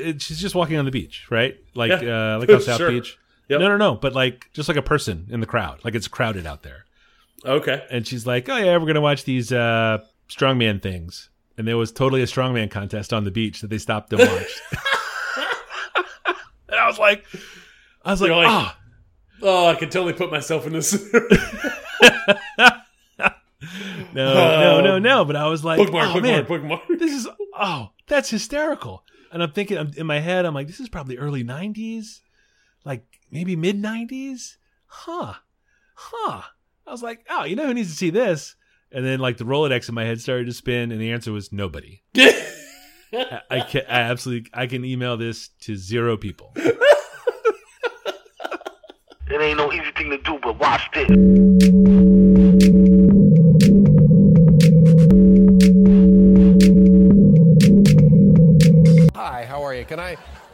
it, she's just walking on the beach, right? Like Yeah. uh, like on South Sure. Beach. Yep. No, no, no. But like just like a person in the crowd, like it's crowded out there. Okay. And she's like, "Oh yeah, we're gonna watch these uh, strongman things." And there was totally a strongman contest on the beach that they stopped and watched. and I was like, I was like, You're like, ah. Oh, I can totally put myself in this. No, no, no, no. But I was like, bookmark, oh, bookmark, man, bookmark. this is oh, that's hysterical. And I'm thinking I'm, in my head, I'm like, this is probably early '90s, like maybe mid '90s, huh? Huh? I was like, oh, you know who needs to see this? And then like the Rolodex in my head started to spin, and the answer was nobody. I, I can I absolutely I can email this to zero people. It ain't no easy thing to do, but watch this.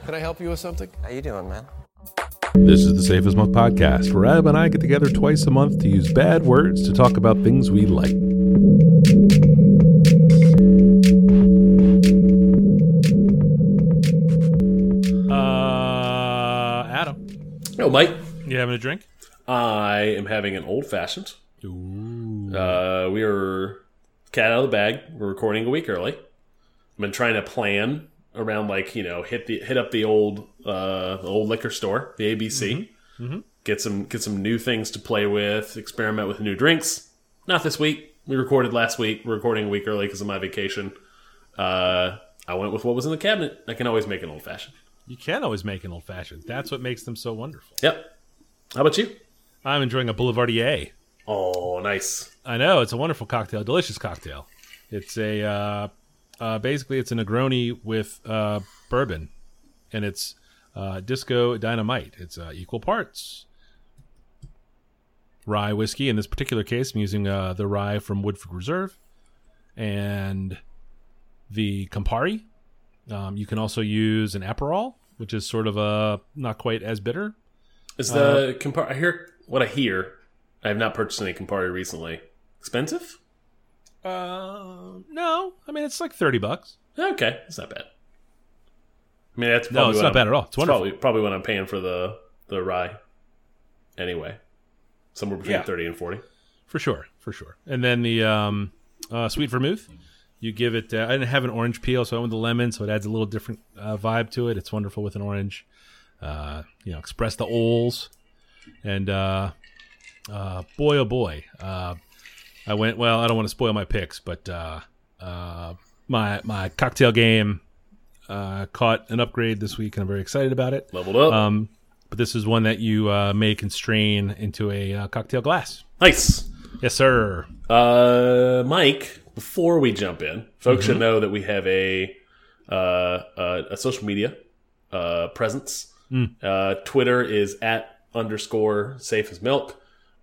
Can I help you with something? How you doing, man? This is the Safe as Milk podcast, where Ab and I get together twice a month to use bad words to talk about things we like. Uh, Adam, Oh, Mike. you having a drink? I am having an old fashioned. Uh, we are cat out of the bag. We're recording a week early. I've been trying to plan around like you know hit the hit up the old uh old liquor store, the ABC. Get some get some new things to play with. Experiment with new drinks. Not this week. We recorded last week. We're recording a week early because of my vacation. Uh, I went with what was in the cabinet. I can always make an old fashioned. You can always make an old fashioned. That's what makes them so wonderful. Yep. How about you? I'm enjoying a Boulevardier. Oh, nice. I know it's a wonderful cocktail, delicious cocktail. It's a uh, uh, basically it's a Negroni with uh, bourbon, and it's uh, Disco Dynamite. It's uh, equal parts rye whiskey. In this particular case, I'm using uh, the rye from Woodford Reserve and the Campari. Um, you can also use an Aperol, which is sort of a not quite as bitter. Is the Campari? I hear what I hear. I have not purchased any Campari recently. Expensive? Uh, no, I mean it's like thirty bucks. Okay, it's not bad. I mean, that's No, it's not I'm- bad at all. It's wonderful. Probably, probably what I'm paying for the the rye. Anyway, somewhere between Yeah. thirty and forty. for sure, for sure. And then the um, uh, sweet vermouth, you give it. Uh, I didn't have an orange peel, so I went with the lemon, so it adds a little different uh, vibe to it. It's wonderful with an orange. Uh, you know, express the oles, and uh, uh, boy, oh boy, uh, I went. Well, I don't want to spoil my picks, but uh, uh, my my cocktail game uh, caught an upgrade this week, and I'm very excited about it. Leveled up. Um, but this is one that you uh, may constrain into a uh, cocktail glass. nice. Yes, sir. Uh, Mike. Before we jump in, folks Mm-hmm. should know that we have a uh, uh, a social media uh, presence. Mm. Uh, Twitter is at underscore safe as milk.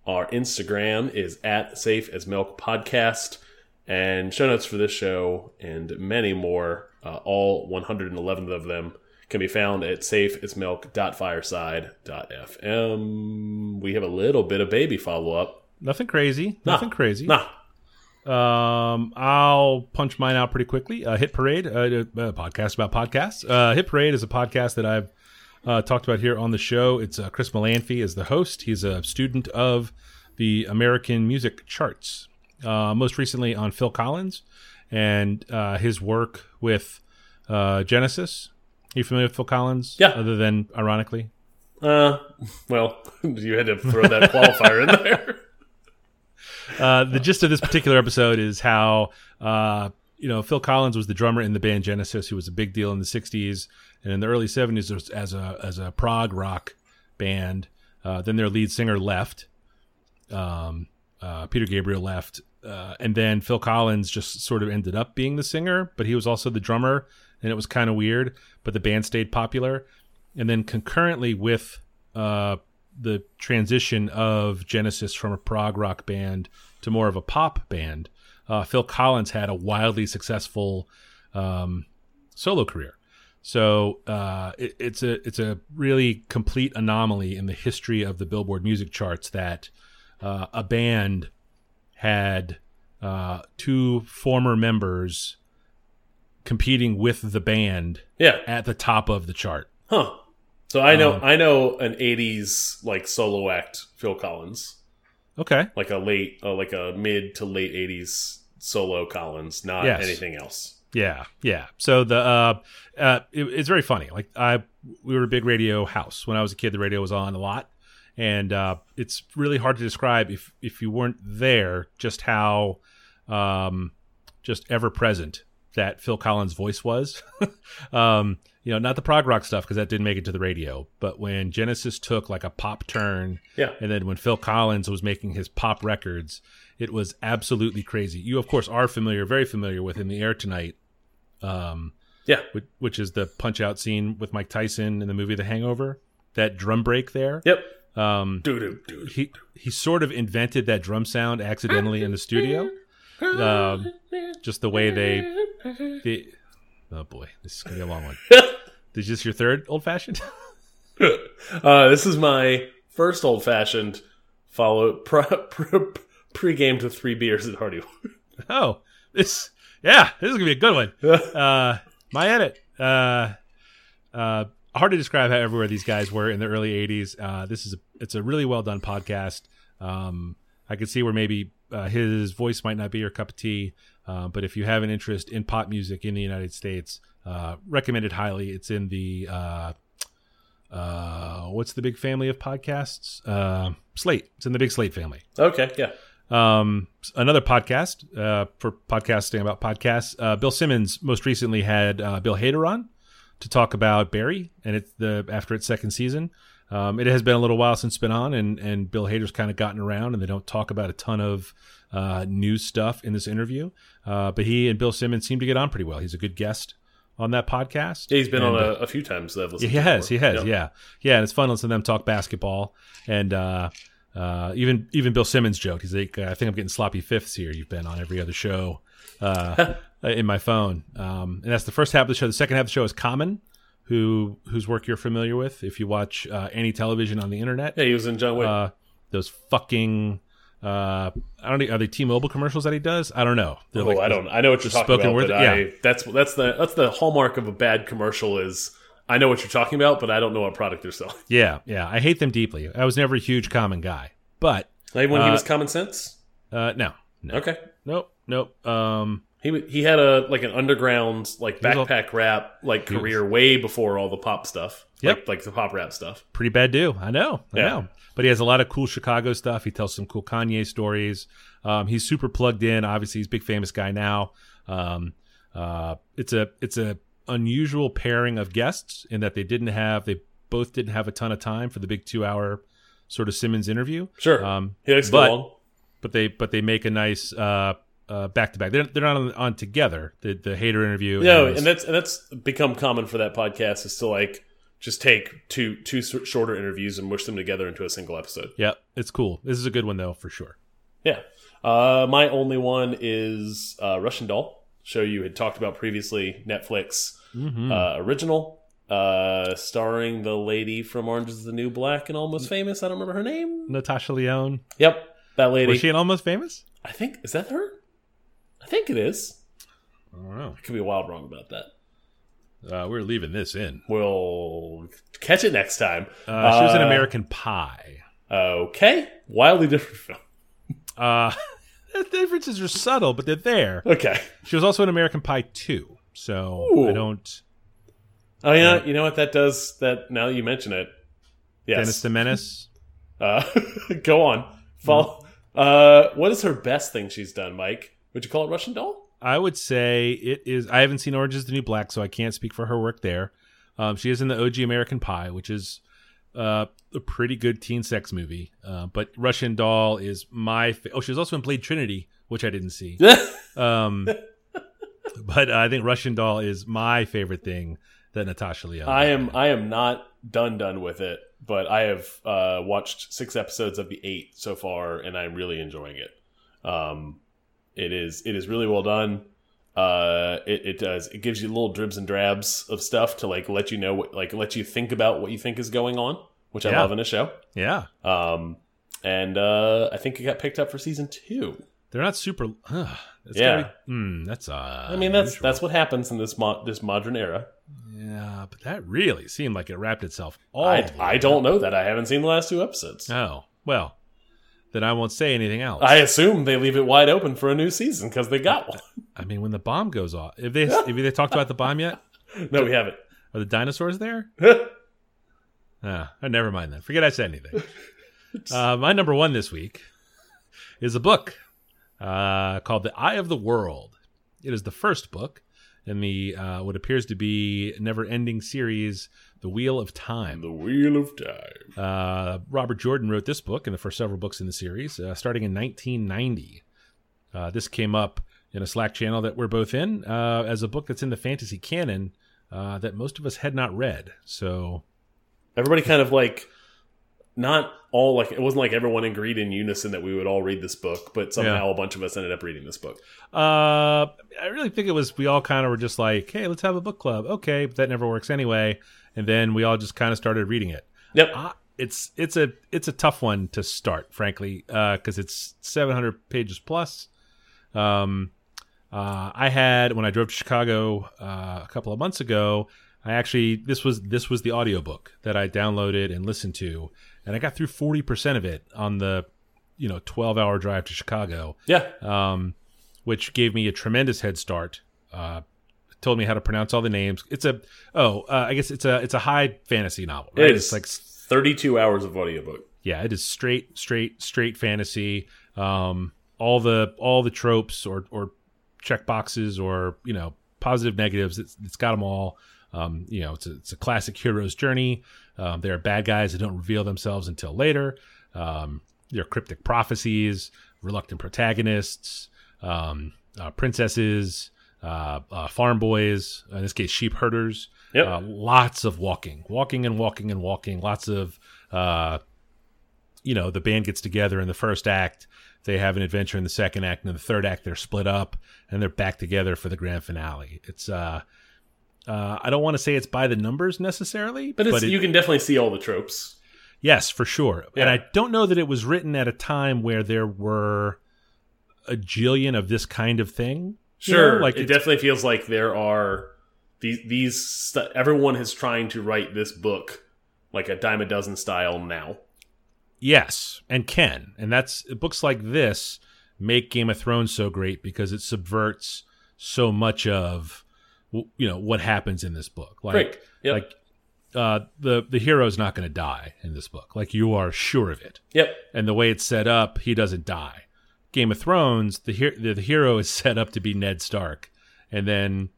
Our Instagram is at safe as milk podcast. And show notes for this show and many more, uh, all 111 of them, can be found at safeasmilk.fireside.fm. We have a little bit of baby follow up. Nothing crazy. Nothing crazy. Nah, Um, I'll punch mine out pretty quickly. Uh, Hit Parade, uh, a podcast about podcasts. Uh, Hit Parade is a podcast that I've uh, talked about here on the show. It's uh, Chris Molanphy is the host. He's a student of the American music charts. Uh, most recently on Phil Collins and uh, his work with uh, Genesis. Are you familiar with Phil Collins? Yeah. Other than ironically, Uh, well, you had to throw that qualifier in there. Uh, the gist of this particular episode is how uh, you know Phil Collins was the drummer in the band Genesis, who was a big deal in the '60s and in the early '70s as a as a prog rock band. Uh, then their lead singer left. Um, uh, Peter Gabriel left, uh, and then Phil Collins just sort of ended up being the singer, but he was also the drummer, and it was kind of weird. But the band stayed popular, and then concurrently with uh, the transition of Genesis from a prog rock band to more of a pop band, uh, Phil Collins had a wildly successful um, solo career. So uh, it, it's a it's a really complete anomaly in the history of the Billboard music charts that uh, a band had uh, two former members competing with the band Yeah. at the top of the chart. Huh. So I know Um, I know an '80s like solo act Phil Collins, Okay. like a late, uh, like a mid to late '80s solo Collins, not Yes. anything else. Yeah, yeah. So the uh, uh, it, it's very funny. Like I, we were a big radio house when I was a kid. The radio was on a lot, and uh, it's really hard to describe if if you weren't there just how um, just ever present that Phil Collins' voice was. um, you know, not the prog rock stuff because that didn't make it to the radio, but when Genesis took like a pop turn, Yeah. and then when Phil Collins was making his pop records, it was absolutely crazy. You, of course, are familiar, very familiar with "In the Air Tonight," um, Yeah. which, which is the punch out scene with Mike Tyson in the movie The Hangover. That drum break there. Yep. Um, Doo doo doo. he he sort of invented that drum sound accidentally in the studio. Um, just the way they, they oh boy, this is gonna be a long one. Is this your third old fashioned? uh, this is my first old fashioned. Followed pre, pre, pre-game to three beers at Hardy. oh, this yeah, this is gonna be a good one. uh, my edit. Uh, uh, hard to describe how everywhere these guys were in the early '80s. Uh, this is a, it's a really well done podcast. Um, I could see where maybe uh, his voice might not be your cup of tea, uh, but if you have an interest in pop music in the United States, uh, recommend highly. It's in the uh, uh, what's the big family of podcasts? Slate. It's in the big Slate family. okay, yeah. Um, another podcast uh, for podcasting about podcasts. Uh, Bill Simmons most recently had uh, Bill Hader on to talk about Barry, and it's the after its second season. Um, it has been a little while since it's been on, and and Bill Hader's kind of gotten around, and they don't talk about a ton of uh, news stuff in this interview. Uh, but he and Bill Simmons seem to get on pretty well. He's a good guest on that podcast. Yeah, he's been And, on uh, a, a few times that I've listened he has, he has, Yep. yeah, yeah, and it's fun listening to them talk basketball. And uh, uh, even even Bill Simmons joked, he's like, "I think I'm getting sloppy fifths here. You've been on every other show uh, in my phone." Um, and that's the first half of the show. The second half of the show is Common, who whose work you're familiar with if you watch uh, any television on the internet. Yeah, he was in John Wick. Uh, those fucking. Uh, I don't know. Are they T-Mobile commercials that he does? I don't know. They're oh, like I don't. I know what you're talking about, yeah. I that's that's the that's the hallmark of a bad commercial is I know what you're talking about, but I don't know what product they're selling. Yeah, yeah. I hate them deeply. I was never a huge Common guy, but Like when he Uh, was Common Sense. uh, no, no, Okay, nope, nope. Um, he he had a like an underground like was backpack rap like career way before all the pop stuff. Yep. like, like the pop rap stuff. pretty bad do. I know. I Yeah. know. But he has a lot of cool Chicago stuff. He tells some cool Kanye stories. Um, he's super plugged in. Obviously, he's a big famous guy now. Um, uh, it's a it's a unusual pairing of guests in that they didn't have they both didn't have a ton of time for the big two hour sort of Simmons interview. Sure, Um, he likes but- long. but they but they make a nice uh uh back to back. They're they're not on, on together. The the Hader interview. No, and- and that's and that's become common for that podcast is to like just take two two shorter interviews and mush them together into a single episode. yeah, it's cool. This is a good one though for sure. Yeah. Uh, my only one is uh, Russian Doll, show you had talked about previously, Netflix Mm-hmm. uh, original, uh, starring the lady from Orange is the New Black and Almost Famous. I don't remember her name. Natasha Lyonne. Yep, that lady. Was she an almost famous? I think is that her. I think it is. I don't know. I could be wild wrong about that. Uh, we're leaving this in. We'll catch it next time. Uh, she was in Uh, American Pie. Okay, wildly different film. Uh, the differences are subtle, but they're there. Okay. She was also in American Pie 2. So Ooh. I don't. Oh yeah, you know what that does? That now that you mention it, yes. Dennis the Menace. Uh, go on. Follow. Uh, what is her best thing she's done, Mike? Would you call it Russian Doll? I would say it is. I haven't seen Orange is the New Black, so I can't speak for her work there. Um, she is in the OG American Pie, which is uh, a pretty good teen sex movie. Uh, but Russian Doll is my. Fa- oh, she was also in Blade Trinity, which I didn't see. Um, but I think Russian Doll is my favorite thing that Natasha Lyonne. I am. I am not done done with it, but I have uh, watched six episodes of the eight so far, and I'm really enjoying it. Um, it is. It is really well done. Uh, it, it does. It gives you little dribs and drabs of stuff to like let you know what, like let you think about what you think is going on, which I love in a show. Yeah, Um, and uh, I think it got picked up for season two. They're not super. Uh, that's Yeah. be- hmm, that's. Uh, I mean, that's unusual. that's what happens in this mo this modern era. Yeah, but that really seemed like it wrapped itself all. I I don't know that. I haven't seen the last two episodes. Oh well, then I won't say anything else. I assume they leave it wide open for a new season because they got one. I mean, when the bomb goes off, if they if they talked about the bomb yet, no, we haven't. are the dinosaurs there? Ah, uh, never mind then. Forget I said anything. Uh, my number one this week is a book uh, called "The Eye of the World." It is the first book in the uh, what appears to be never-ending series, "The Wheel of Time." the Wheel of Time. Uh, Robert Jordan wrote this book and the first several books in the series, uh, starting in 1990. Uh, this came up in a Slack channel that we're both in uh, as a book that's in the fantasy canon uh, that most of us had not read. So, Everybody kind of like not all like it wasn't like everyone agreed in unison that we would all read this book, but somehow Yeah. a bunch of us ended up reading this book. uh, I really think it was we all kind of were just like, hey, let's have a book club. Okay, but that never works anyway. And then we all just kind of started reading it. Yep. Uh, it's it's a it's a tough one to start, frankly, because it's 700 pages plus. Um, uh, I had when I drove to Chicago uh, a couple of months ago. I actually this was this was the audiobook that I downloaded and listened to, and I got through 40 percent of it on the you know 12 hour drive to Chicago, yeah. um, which gave me a tremendous head start. Uh, told me how to pronounce all the names. It's a oh, uh, I guess it's a it's a high fantasy novel, right? It It's like 32 hours of audiobook. yeah, it is straight, straight, straight fantasy. Um, all the all the tropes or or check boxes or you know positive negatives. It's, it's got them all. Um, you know, it's a, it's a classic hero's journey. Um, there are bad guys that don't reveal themselves until later. Um, there are cryptic prophecies, reluctant protagonists, um, uh, princesses, uh, uh, farm boys. In this case, sheep herders. Yep. Uh, lots of walking, walking and walking and walking. Lots of uh, you know the band gets together in the first act they have an adventure in the second act and in the third act they're split up and they're back together for the grand finale it's uh uh, I don't want to say it's by the numbers necessarily, But, it's, it- you can definitely see all the tropes. yes, for sure. Yeah. And I don't know that it was written at a time where there were a jillion of this kind of thing. You know? Sure, like it definitely feels like there are these these everyone is trying to write this book like a dime a dozen style now. Yes, and can. And that's books like this make Game of Thrones so great because it subverts so much of you know what happens in this book. Like Great. Yep. like uh the the hero's not going to die in this book. Like you are sure of it. Yep. And the way it's set up, he doesn't die. Game of Thrones, the her- the, the hero is set up to be Ned Stark and then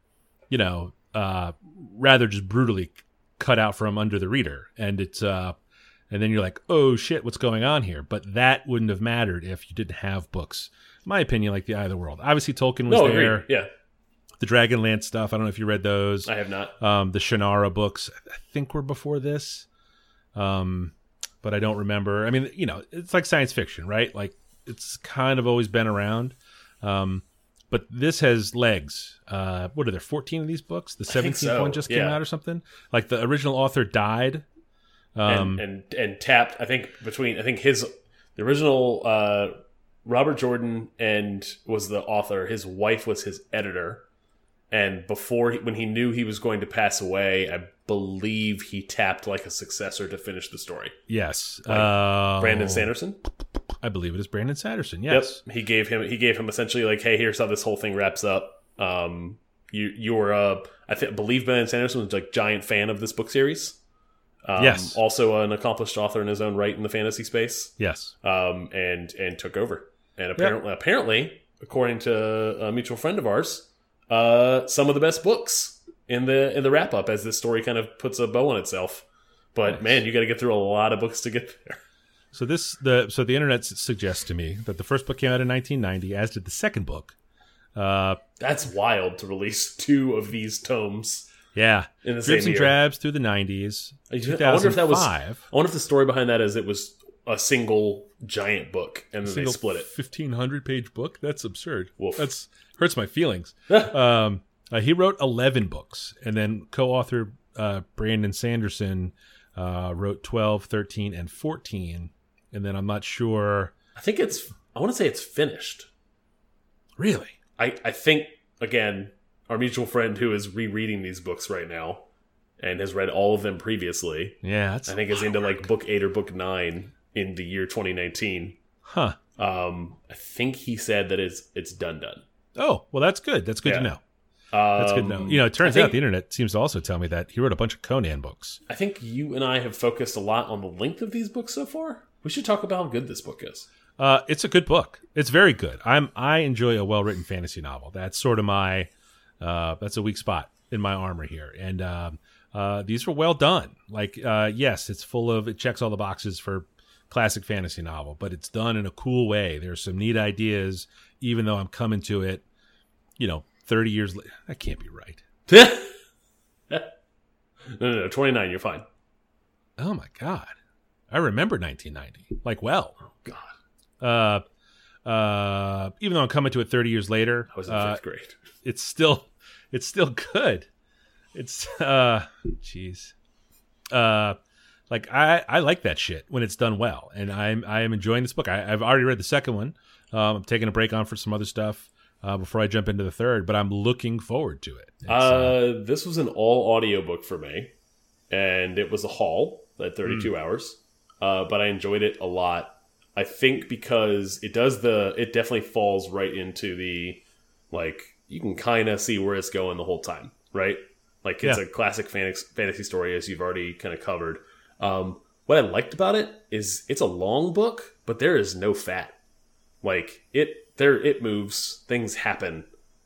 you know, uh rather just brutally cut out from under the reader and it's uh and then you're like, oh shit, what's going on here? But that wouldn't have mattered if you didn't have books. In my opinion, like the Eye of the World. Obviously, Tolkien was No, there. agreed. Yeah, The Dragonlance stuff. I don't know if you read those. I have not. Um, the Shannara books, I think were before this. Um, but I don't remember. I mean, you know, it's like science fiction, right? Like it's kind of always been around. Um, but this has legs. Uh, what are there? Fourteen of these books. The seventeenth so, one just came yeah. out or something. Like the original author died. Um, and, and and tapped. I think between I think his the original uh, Robert Jordan and was the author. His wife was his editor, and before he, when he knew he was going to pass away, I believe he tapped like a successor to finish the story. yes, Like uh, Brandon Sanderson. I believe it is Brandon Sanderson. Yes. Yep. He gave him he gave him essentially like, hey, here's how this whole thing wraps up. Um, you you're uh, I think believe Brandon Sanderson was like giant fan of this book series. Um, Yes. Also an accomplished author in his own right in the fantasy space. Yes. Um, and and took over. And apparently apparently, according to a mutual friend of ours, uh, some of the best books in the in the wrap up as this story kind of puts a bow on itself. But Nice. man, you got to get through a lot of books to get there. So this the so the internet suggests to me that the first book came out in 1990, as did the second book. Uh, That's wild to release two of these tomes yeah, in the same and year. drabs through the 90s. I wonder if that was. I wonder if the story behind that is it was a single giant book and then single they split it. 1500 page book. That's absurd. Woof. That's hurts my feelings. um, uh, he wrote 11 books, and then co-author uh, Brandon Sanderson uh, wrote 12, 13, and 14. And then I'm not sure. I think it's. I want to say it's finished. Really? I, I think again, our mutual friend who is rereading these books right now and has read all of them previously, Yeah, that's I think is into like book eight or book nine in the year 2019. huh. Um, I think he said that it's it's done done. Oh, well, that's good. That's good to Yeah. know. That's good to know. Um, You know, it turns I out the internet seems to also tell me that he wrote a bunch of Conan books. I think you and I have focused a lot on the length of these books so far. We should talk about how good this book is. Uh, it's a good book. It's very good. I'm I enjoy a well written fantasy novel. That's sort of my uh, that's a weak spot in my armor here. And um, uh, these were well done. Like uh, yes, it's full of it checks all the boxes for classic fantasy novel, but it's done in a cool way. There's some neat ideas, even though I'm coming to it, you know, 30 years later. That can't be right. no, no, no, 29, you're fine. Oh my god, I remember 1990 like well. Oh, God, Uh, uh, even though I'm coming to it 30 years later, I was in uh, fifth grade. it's still it's still good. It's uh jeez. Uh like I I like that shit when it's done well. And I'm I am enjoying this book. I, I've already read the second one. Um I'm taking a break on for some other stuff uh before I jump into the third, but I'm looking forward to it. It's, Uh, this was an all audiobook for me, and it was a haul at 32 Hmm. hours. Uh, but I enjoyed it a lot. I think because it does the, it definitely falls right into the, like, you can kind of see where it's going the whole time, right? Like, it's Yeah. a classic fantasy, fantasy story, as you've already kind of covered. Um, what I liked about it is it's a long book, but there is no fat. Like, it, there, it moves, things happen.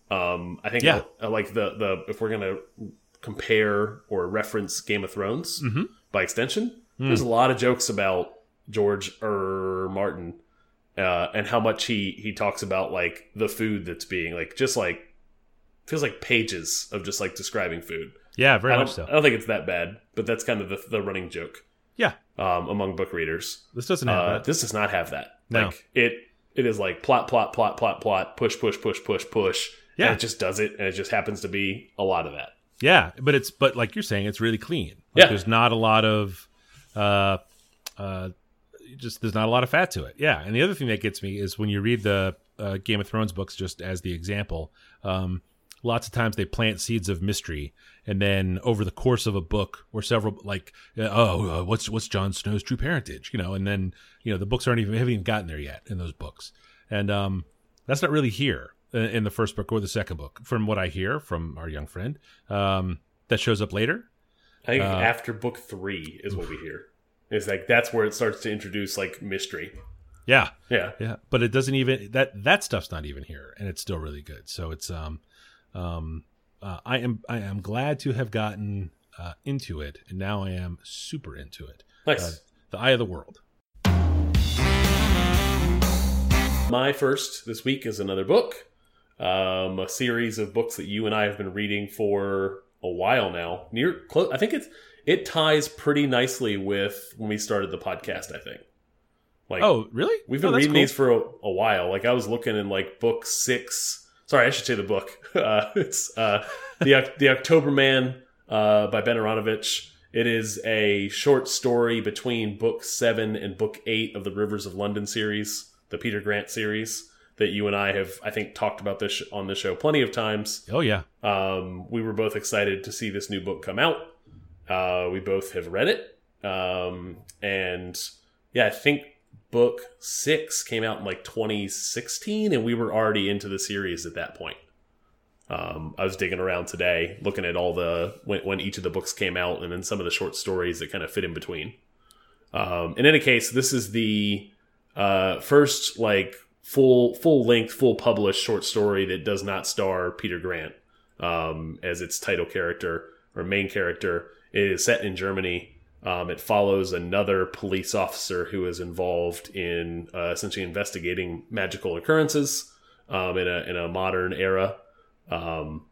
Um, I think Yeah. uh, like the the if we're gonna compare or reference Game of Thrones by extension, there's a lot of jokes about George R. Martin uh, and how much he he talks about like the food that's being like just like feels like pages of just like describing food. yeah, very much so. I don't think it's that bad, but that's kind of the, the running joke Yeah. um, among book readers. This doesn't have Uh, that. this does not have that. No. Like it it is like plot, plot, plot, plot, plot, push, push, push, push, push. Yeah. It just does it, and it just happens to be a lot of that. Yeah, but it's but like you're saying, it's really clean. Like, Yeah. there's not a lot of, uh, uh, just there's not a lot of fat to it. Yeah, and the other thing that gets me is when you read the uh, Game of Thrones books, just as the example. Um, lots of times they plant seeds of mystery, and then over the course of a book or several, like, uh, oh, uh, what's what's Jon Snow's true parentage? You know, and then you know the books aren't even haven't even gotten there yet in those books, and um, that's not really here in the first book or the second book, from what I hear from our young friend. Um, that shows up later. I think Uh, after book three is what we hear. It's like that's where it starts to introduce like mystery. Yeah, Yeah. yeah, but it doesn't even that that stuff's not even here, and it's still really good. So it's um, um, uh, I am I am glad to have gotten uh, into it, and now I am super into it. Nice. Uh, the Eye of the World. My first this week is another book, um, a series of books that you and I have been reading for a while now. Near close, I think it's it ties pretty nicely with when we started the podcast. I think. Like, Oh, really? We've Oh, been that's reading cool. these for a, a while. Like I was looking in like book six. Sorry, I should say the book. Uh, it's uh, the the October Man uh, by Ben Aaronovitch. It is a short story between book seven and book eight of the Rivers of London series, the Peter Grant series that you and I have, I think, talked about this on the show plenty of times. Oh yeah, Um, we were both excited to see this new book come out. Uh, we both have read it. Um, and yeah, I think book six came out in like 2016, and we were already into the series at that point. Um, I was digging around today, looking at all the when, when each of the books came out, and then some of the short stories that kind of fit in between. Um, in any case, this is the uh, first like full full length, full published short story that does not star Peter Grant um, as its title character or main character. It is set in Germany. Um, it follows another police officer who is involved in uh, essentially investigating magical occurrences um, in a in a modern era. Um,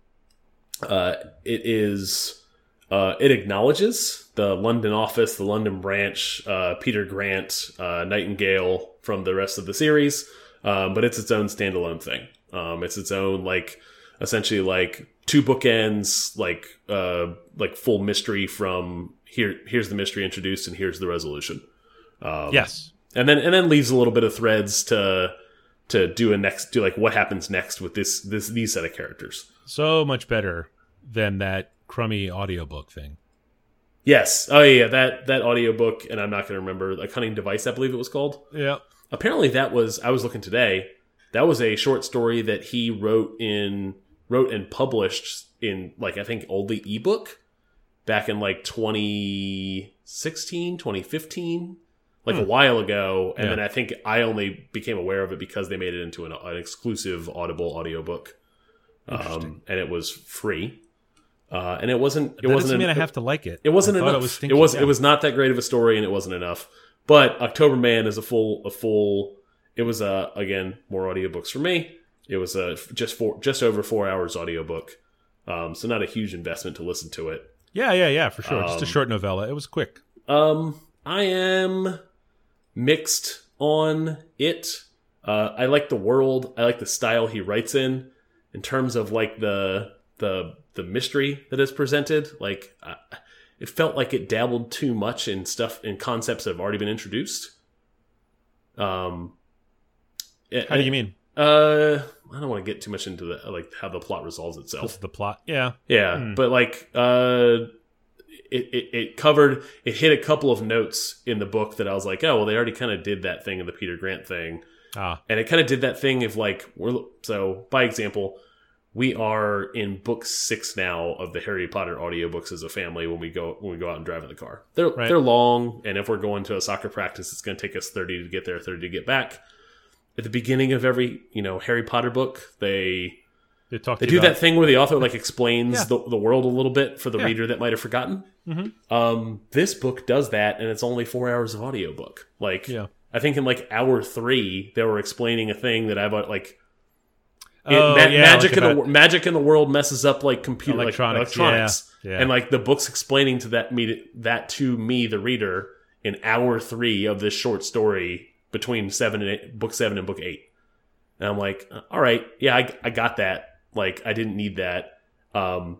uh, it is uh, it acknowledges the London office, the London branch, uh, Peter Grant, uh, Nightingale from the rest of the series, um, but it's its own standalone thing. Um, it's its own like essentially like two bookends, like uh, like full mystery from here. Here's the mystery introduced, and here's the resolution um, yes, and then and then leaves a little bit of threads to to do a next do like what happens next with this this these set of characters. So much better than that crummy audiobook thing. Yes. Oh yeah, that that audiobook and I'm not going to remember a cunning device I believe it was called. Yeah. Apparently that was I was looking today. That was a short story that he wrote in wrote and published in like I think only ebook back in like 2016, 2015, like a while ago and Yeah. then I think I only became aware of it because they made it into an, an exclusive Audible audiobook. Um and it was free. Uh and it wasn't it That wasn't doesn't an- mean I have to like it. it wasn't enough. It was, It was Yeah. it was not that great of a story, and it wasn't enough. But October Man is a full a full. It was uh, again more audiobooks for me. It was a just four just over four hours audiobook, um, so not a huge investment to listen to it. Yeah, yeah, yeah, for sure. Just a Um, short novella. It was quick. Um, I am mixed on it. Uh, I like the world. I like the style he writes in. In terms of like the the the mystery that is presented, like uh, it felt like it dabbled too much in stuff in concepts that have already been introduced. Um, How do you mean? Uh, I don't want to get too much into the like how the plot resolves itself. the plot. Yeah. Yeah, Hmm. but like uh it, it it covered it hit a couple of notes in the book that I was like, oh well they already kind of did that thing in the Peter Grant thing. Ah. And it kind of did that thing of like we're so by example, we are in book 6 now of the Harry Potter audiobooks as a family when we go when we go out and drive in the car. They're Right. they're long and if we're going to a soccer practice it's going to take us 30 to get there, 30 to get back. At the beginning of every, you know, Harry Potter book, they They talk they do that thing where the author like explains Yeah. the, the world a little bit for the Yeah. reader that might have forgotten. Mhm. Um, this book does that, and it's only four hours of audiobook. Like, Yeah. I think in like hour three, they were explaining a thing that I've like. it- Oh, ma- yeah, magic like in the magic in the world messes up like computer Electronics, like electronics, yeah. and like the book's explaining to that me that to me the reader in hour three of this short story between seven and eight, book seven and book eight. And I'm like, uh, all right, yeah, I, I got that. Like, I didn't need that. Um,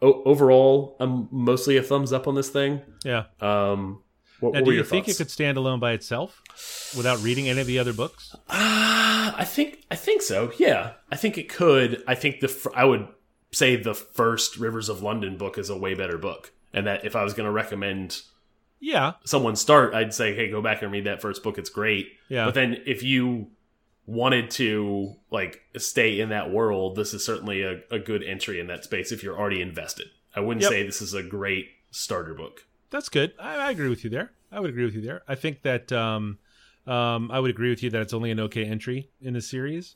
o overall, I'm mostly a thumbs up on this thing. Yeah. Um, what, Now, what do you think thoughts? it could stand alone by itself without reading any of the other books? Ah, I think I think so. Yeah, I think it could. I think the I would say the first Rivers of London book is a way better book, and that if I was going to recommend Yeah. someone start, I'd say, hey, go back and read that first book. It's great. Yeah. But then if you wanted to like stay in that world, this is certainly a, a good entry in that space if you're already invested. I wouldn't Yep. say this is a great starter book. That's good. I, I agree with you there. I would agree with you there. I think that um, um, I would agree with you that it's only an okay entry in the series.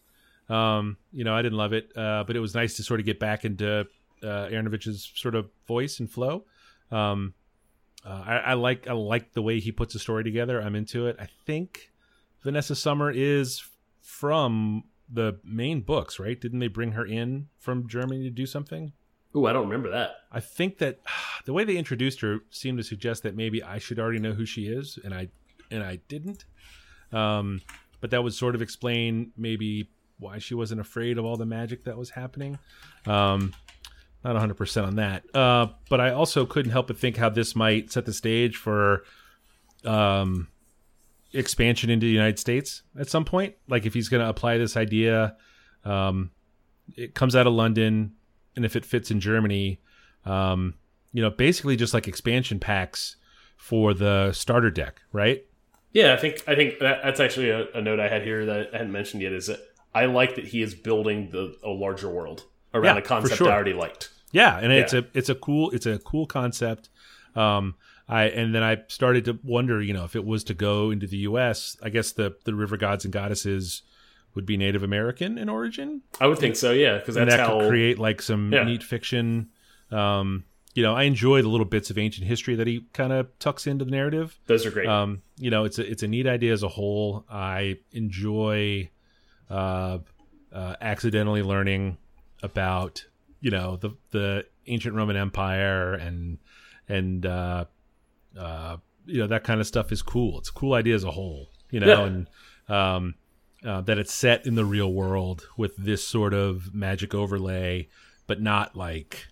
Um, you know, I didn't love it, uh, but it was nice to sort of get back into uh, Aaronovitch's sort of voice and flow. Um, uh, I, I like I like the way he puts a story together. I'm into it. I think Vanessa Sommer is from the main books, right? Didn't they bring her in from Germany to do something? Ooh, I don't remember that. I think that the way they introduced her seemed to suggest that maybe I should already know who she is, and I and I didn't. Um, but that would sort of explain maybe why she wasn't afraid of all the magic that was happening. Um, not 100% on that. Uh, but I also couldn't help but think how this might set the stage for um, expansion into the United States at some point. Like if he's going to apply this idea, um, it comes out of London, and if it fits in Germany, um, you know, basically just like expansion packs for the starter deck, right? Yeah, I think I think that, that's actually a, a note I had here that I hadn't mentioned yet. Is that I like that he is building the a larger world around Yeah, a concept sure. I already liked. Yeah, and it's a it's a cool it's a cool concept. Um, I and then I started to wonder, you know, if it was to go into the U.S., I guess the the river gods and goddesses would be Native American in origin, I would think so. Yeah, because that how. could create like some Yeah. neat fiction. Um, you know, I enjoy the little bits of ancient history that he kind of tucks into the narrative. those are great. Um, you know, it's a it's a neat idea as a whole. I enjoy uh, uh, accidentally learning about you know the the ancient Roman Empire and and uh, uh, you know that kind of stuff is cool. It's a cool idea as a whole. You know, Yeah. and um, uh, that it's set in the real world with this sort of magic overlay, but not like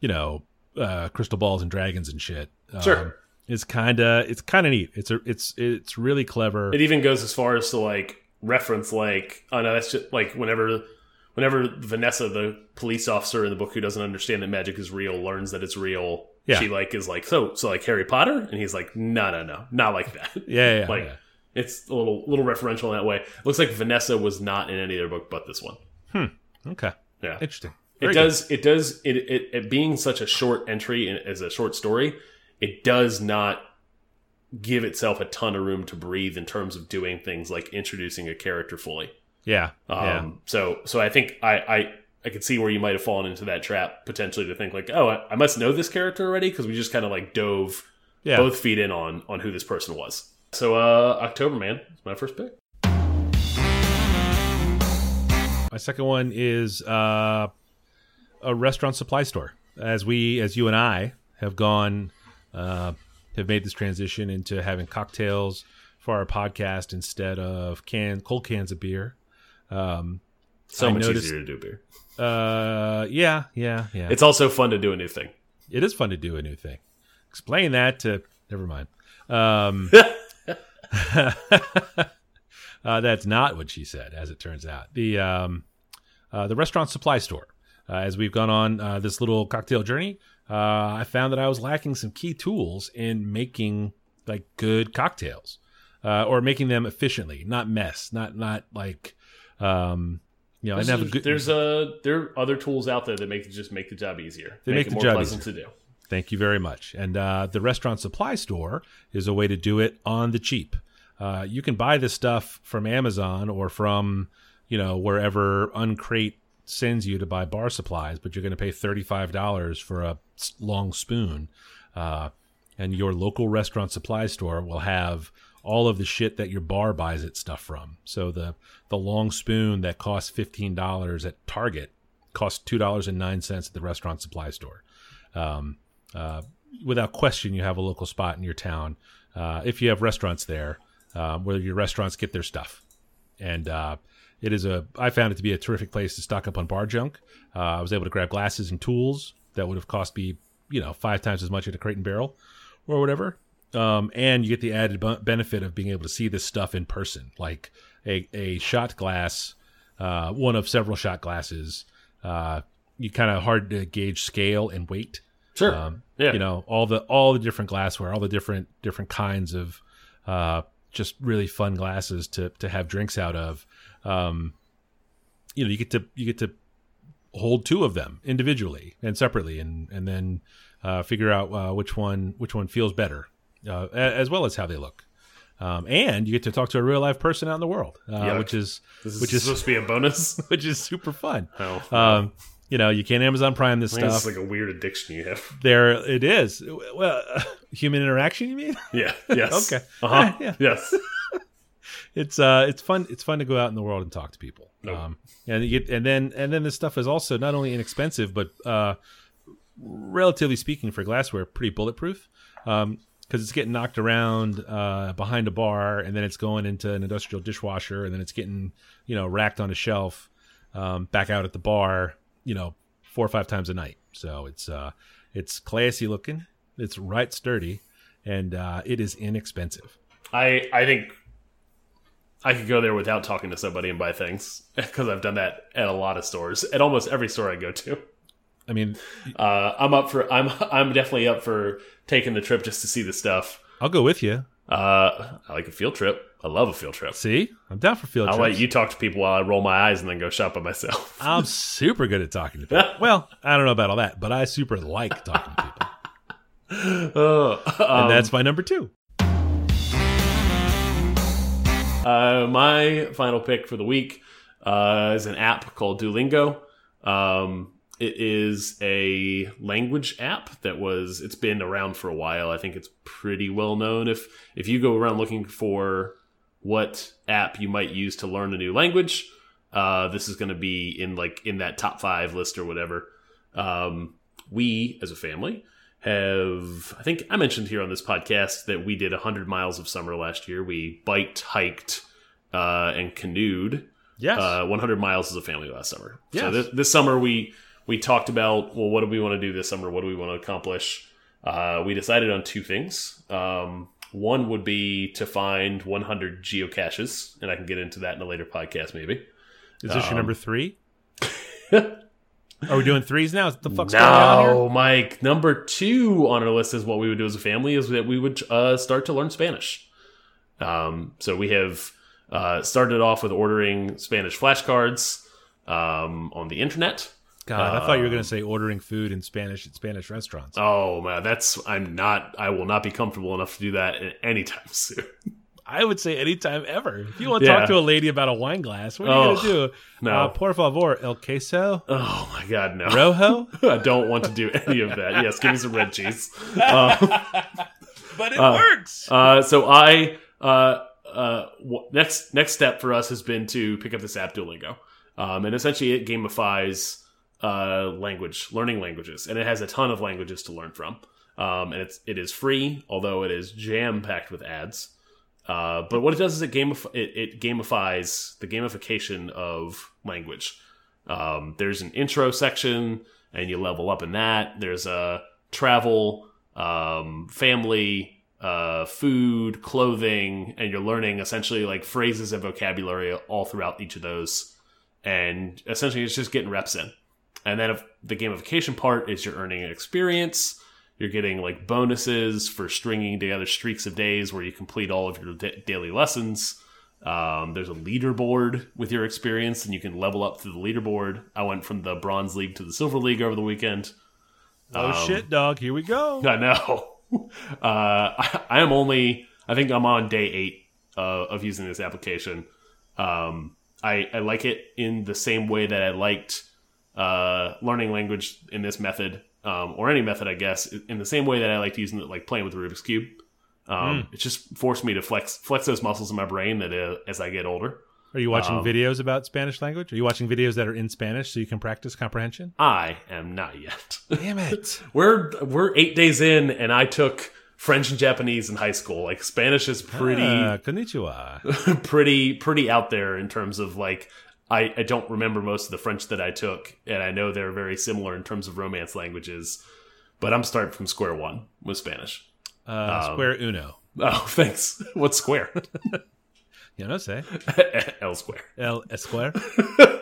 you know uh, crystal balls and dragons and shit. Um, Sure. it's kind of it's kind of neat. It's a it's it's really clever. it even goes as far as to like reference like, oh no, that's just like whenever whenever Vanessa, the police officer in the book who doesn't understand that magic is real, learns that it's real. Yeah. She like is like, so so like Harry Potter, and he's like, no, no, no, not like that. Yeah, yeah, like yeah. it's a little little referential in that way. It Looks like Vanessa was not in any other book but this one. Hmm. Okay. Yeah, Interesting. it Very does. It does. It, it it being such a short entry in, as a short story, it does not give itself a ton of room to breathe in terms of doing things like introducing a character fully. Yeah. Um, yeah. So so I think I I. I could see where you might have fallen into that trap potentially to think like, oh, I, I must know this character already because we just kind of like dove Yeah. both feet in on on who this person was. So uh October Man is my first pick. My second one is uh, a restaurant supply store. As we, as you and I, have gone, uh, have made this transition into having cocktails for our podcast instead of can cold cans of beer. Um, So I much noticed- easier to do beer. uh, yeah, yeah, yeah. It's also fun to do a new thing. it is fun to do a new thing. Explain that to never mind. Um, uh, that's not what she said, as it turns out. The um, uh, the restaurant supply store. Uh, as we've gone on uh, this little cocktail journey, uh, I found that I was lacking some key tools in making like good cocktails, uh, or making them efficiently, not mess, not not like, um, you know, There's, have a good. there's a there are other tools out there that make just make the job easier. They make it the more job pleasant to do. Thank you very much. And uh, the restaurant supply store is a way to do it on the cheap. Uh, you can buy this stuff from Amazon or from, you know, wherever Uncrate sends you to buy bar supplies, but you're going to pay $35 for a long spoon. Uh, and your local restaurant supply store will have all of the shit that your bar buys its stuff from. So the the long spoon that costs $15 at Target costs $2.09 at the restaurant supply store um, uh, without question, you have a local spot in your town. Uh, if you have restaurants there, uh, where your restaurants get their stuff, and uh, it is a, I found it to be a terrific place to stock up on bar junk. Uh, I was able to grab glasses and tools that would have cost me, you know, five times as much at a Crate and Barrel or whatever. Um, and you get the added bu- benefit of being able to see this stuff in person, like a, a shot glass, uh, one of several shot glasses. Uh, you kind of hard to gauge scale and weight. Sure. Um, yeah. you know all the all the different glassware, all the different different kinds of uh, just really fun glasses to to have drinks out of. Um, you know, you get to you get to hold two of them individually and separately, and and then uh, figure out uh, which one which one feels better, uh, as well as how they look. Um, and you get to talk to a real live person out in the world, uh, which is is which is supposed to be a bonus. which is super fun. Oh, Um, you know, you can't Amazon Prime this stuff. is like a weird addiction you have. there it is. Well, human interaction, you mean? Yeah. Yes. Okay. Uh-huh. Yeah. Yes. It's uh, it's fun. It's fun to go out in the world and talk to people. Nope. Um, and you get, and then and then this stuff is also not only inexpensive, but uh, relatively speaking for glassware, pretty bulletproof. Um, because it's getting knocked around uh, behind a bar, and then it's going into an industrial dishwasher, and then it's getting you know racked on a shelf, um, back out at the bar, you know, four or five times a night. So it's uh, it's classy looking, it's right sturdy, and uh, it is inexpensive. I I think I could go there without talking to somebody and buy things because I've done that at a lot of stores, at almost every store I go to. I mean, Uh, I'm up for I'm I'm definitely up for taking the trip just to see the stuff. I'll go with you. Uh, I like a field trip. I love a field trip. See, I'm down for field I'll trips. let you talk to people while I roll my eyes and then go shop by myself. I'm super good at talking to people. well, I don't know about all that, but I super like talking to people, Uh, and that's my number two. Uh, my final pick for the week uh, is an app called Duolingo. Um, it is a language app that was it's been around for a while. I think it's pretty well known. If if you go around looking for what app you might use to learn a new language, uh, this is going to be in like in that top five list or whatever. Um, we as a family have I think I mentioned here on this podcast that we did 100 miles of summer last year. We biked, hiked, uh, and canoed Yes, uh, 100 miles as a family last summer. So Yes. this, this summer we we talked about well, what do we want to do this summer? What do we want to accomplish? Uh, we decided on two things. Um, One would be to find 100 geocaches, and I can get into that in a later podcast, maybe. Is this Um, your number three? Are we doing threes now? What the fuck's going on here? No, Mike. Number two on our list is what we would do as a family is that we would uh, start to learn Spanish. Um, so we have uh, started off with ordering Spanish flashcards um, on the internet. God, I thought you were going to say ordering food in Spanish at Spanish restaurants. Oh man, that's I'm not. I will not be comfortable enough to do that anytime soon. I would say anytime ever. If you want to Yeah. talk to a lady about a wine glass, what are you Oh, going to do? no. Uh, por favor, el queso Oh my god, no. rojo. I don't want to do any of that. Yes, give me some red cheese. Uh, but it works. Uh, so I uh, uh, next next step for us has been to pick up this app Duolingo, um, and essentially it gamifies uh, language, learning languages, and it has a ton of languages to learn from. Um, and it's it is free, although it is jam packed with ads. Uh, but what it does is it gamif it, it gamifies the gamification of language. Um, there's an intro section, and you level up in that. There's a travel, um, family, uh, food, clothing, and you're learning essentially like phrases and vocabulary all throughout each of those. And essentially, it's just getting reps in. And then the gamification part is you're earning experience. You're getting like bonuses for stringing together streaks of days where you complete all of your da daily lessons. Um, there's a leaderboard with your experience, and you can level up through the leaderboard. I went from the bronze league to the silver league over the weekend. oh um, shit, dog! Here we go. I know. Uh, I, I am only. I think I'm on day eight uh, of using this application. Um, I, I like it in the same way that I liked uh, learning language in this method, um, or any method, I guess, in the same way that I liked using it, like playing with the Rubik's cube. Um, It just forced me to flex flex those muscles in my brain that uh, as I get older. Are you watching Um, videos about Spanish language? Are you watching videos that are in Spanish so you can practice comprehension? I am not yet. Damn it! we're we're eight days in, and I took French and Japanese in high school. Like Spanish is pretty. Ah, konnichiwa. pretty pretty out there in terms of like I, I don't remember most of the French that I took, and I know they're very similar in terms of romance languages. But I'm starting from square one with Spanish. Uh, Square Uno. Oh, thanks. What's square? You know, say L square. El Esquire.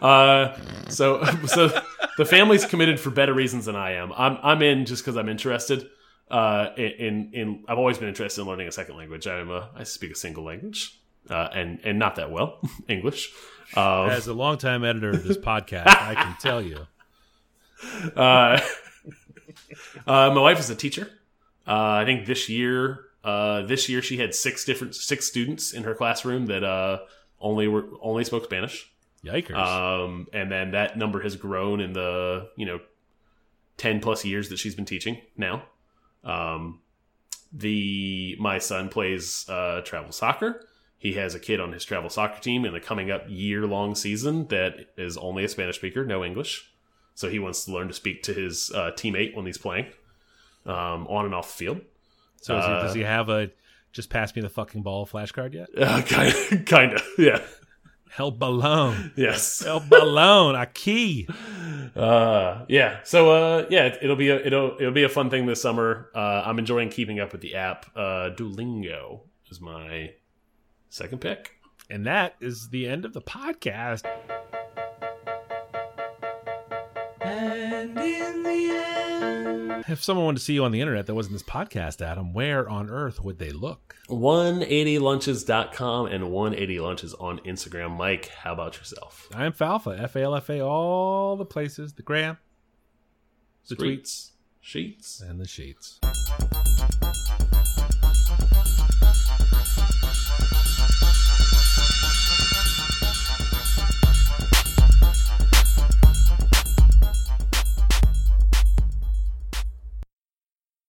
Uh, so so the family's committed for better reasons than I am. I'm I'm in just because I'm interested. Uh, in, in in I've always been interested in learning a second language. I'm a I speak a single language, uh, and and not that well English. As a longtime editor of this podcast, I can tell you. Uh, uh, my wife is a teacher. Uh, I think this year, uh, this year she had six different six students in her classroom that uh, only were only spoke Spanish. Yikers. Um, and then that number has grown in the you know ten plus years that she's been teaching now. Um, the my son plays uh, travel soccer. He has a kid on his travel soccer team in the coming up year long season that is only a Spanish speaker, no English. So he wants to learn to speak to his uh, teammate when he's playing um, on and off the field. so is he, uh, does he have a just pass me the fucking ball flashcard yet? Uh, kind, kind of, yeah, El balón. yes, El balón. Aquí. uh, yeah. So uh, yeah, it, it'll be a it'll it'll be a fun thing this summer. Uh, I'm enjoying keeping up with the app. Uh, Duolingo is my second pick. And that is the end of the podcast. And in the end. If someone wanted to see you on the internet that wasn't this podcast, Adam, where on earth would they look? 180lunches.com and 180lunches on Instagram. Mike, how about yourself? I am Falfa, F A L F A, all the places, the gram, the tweets, sheets. and the sheets.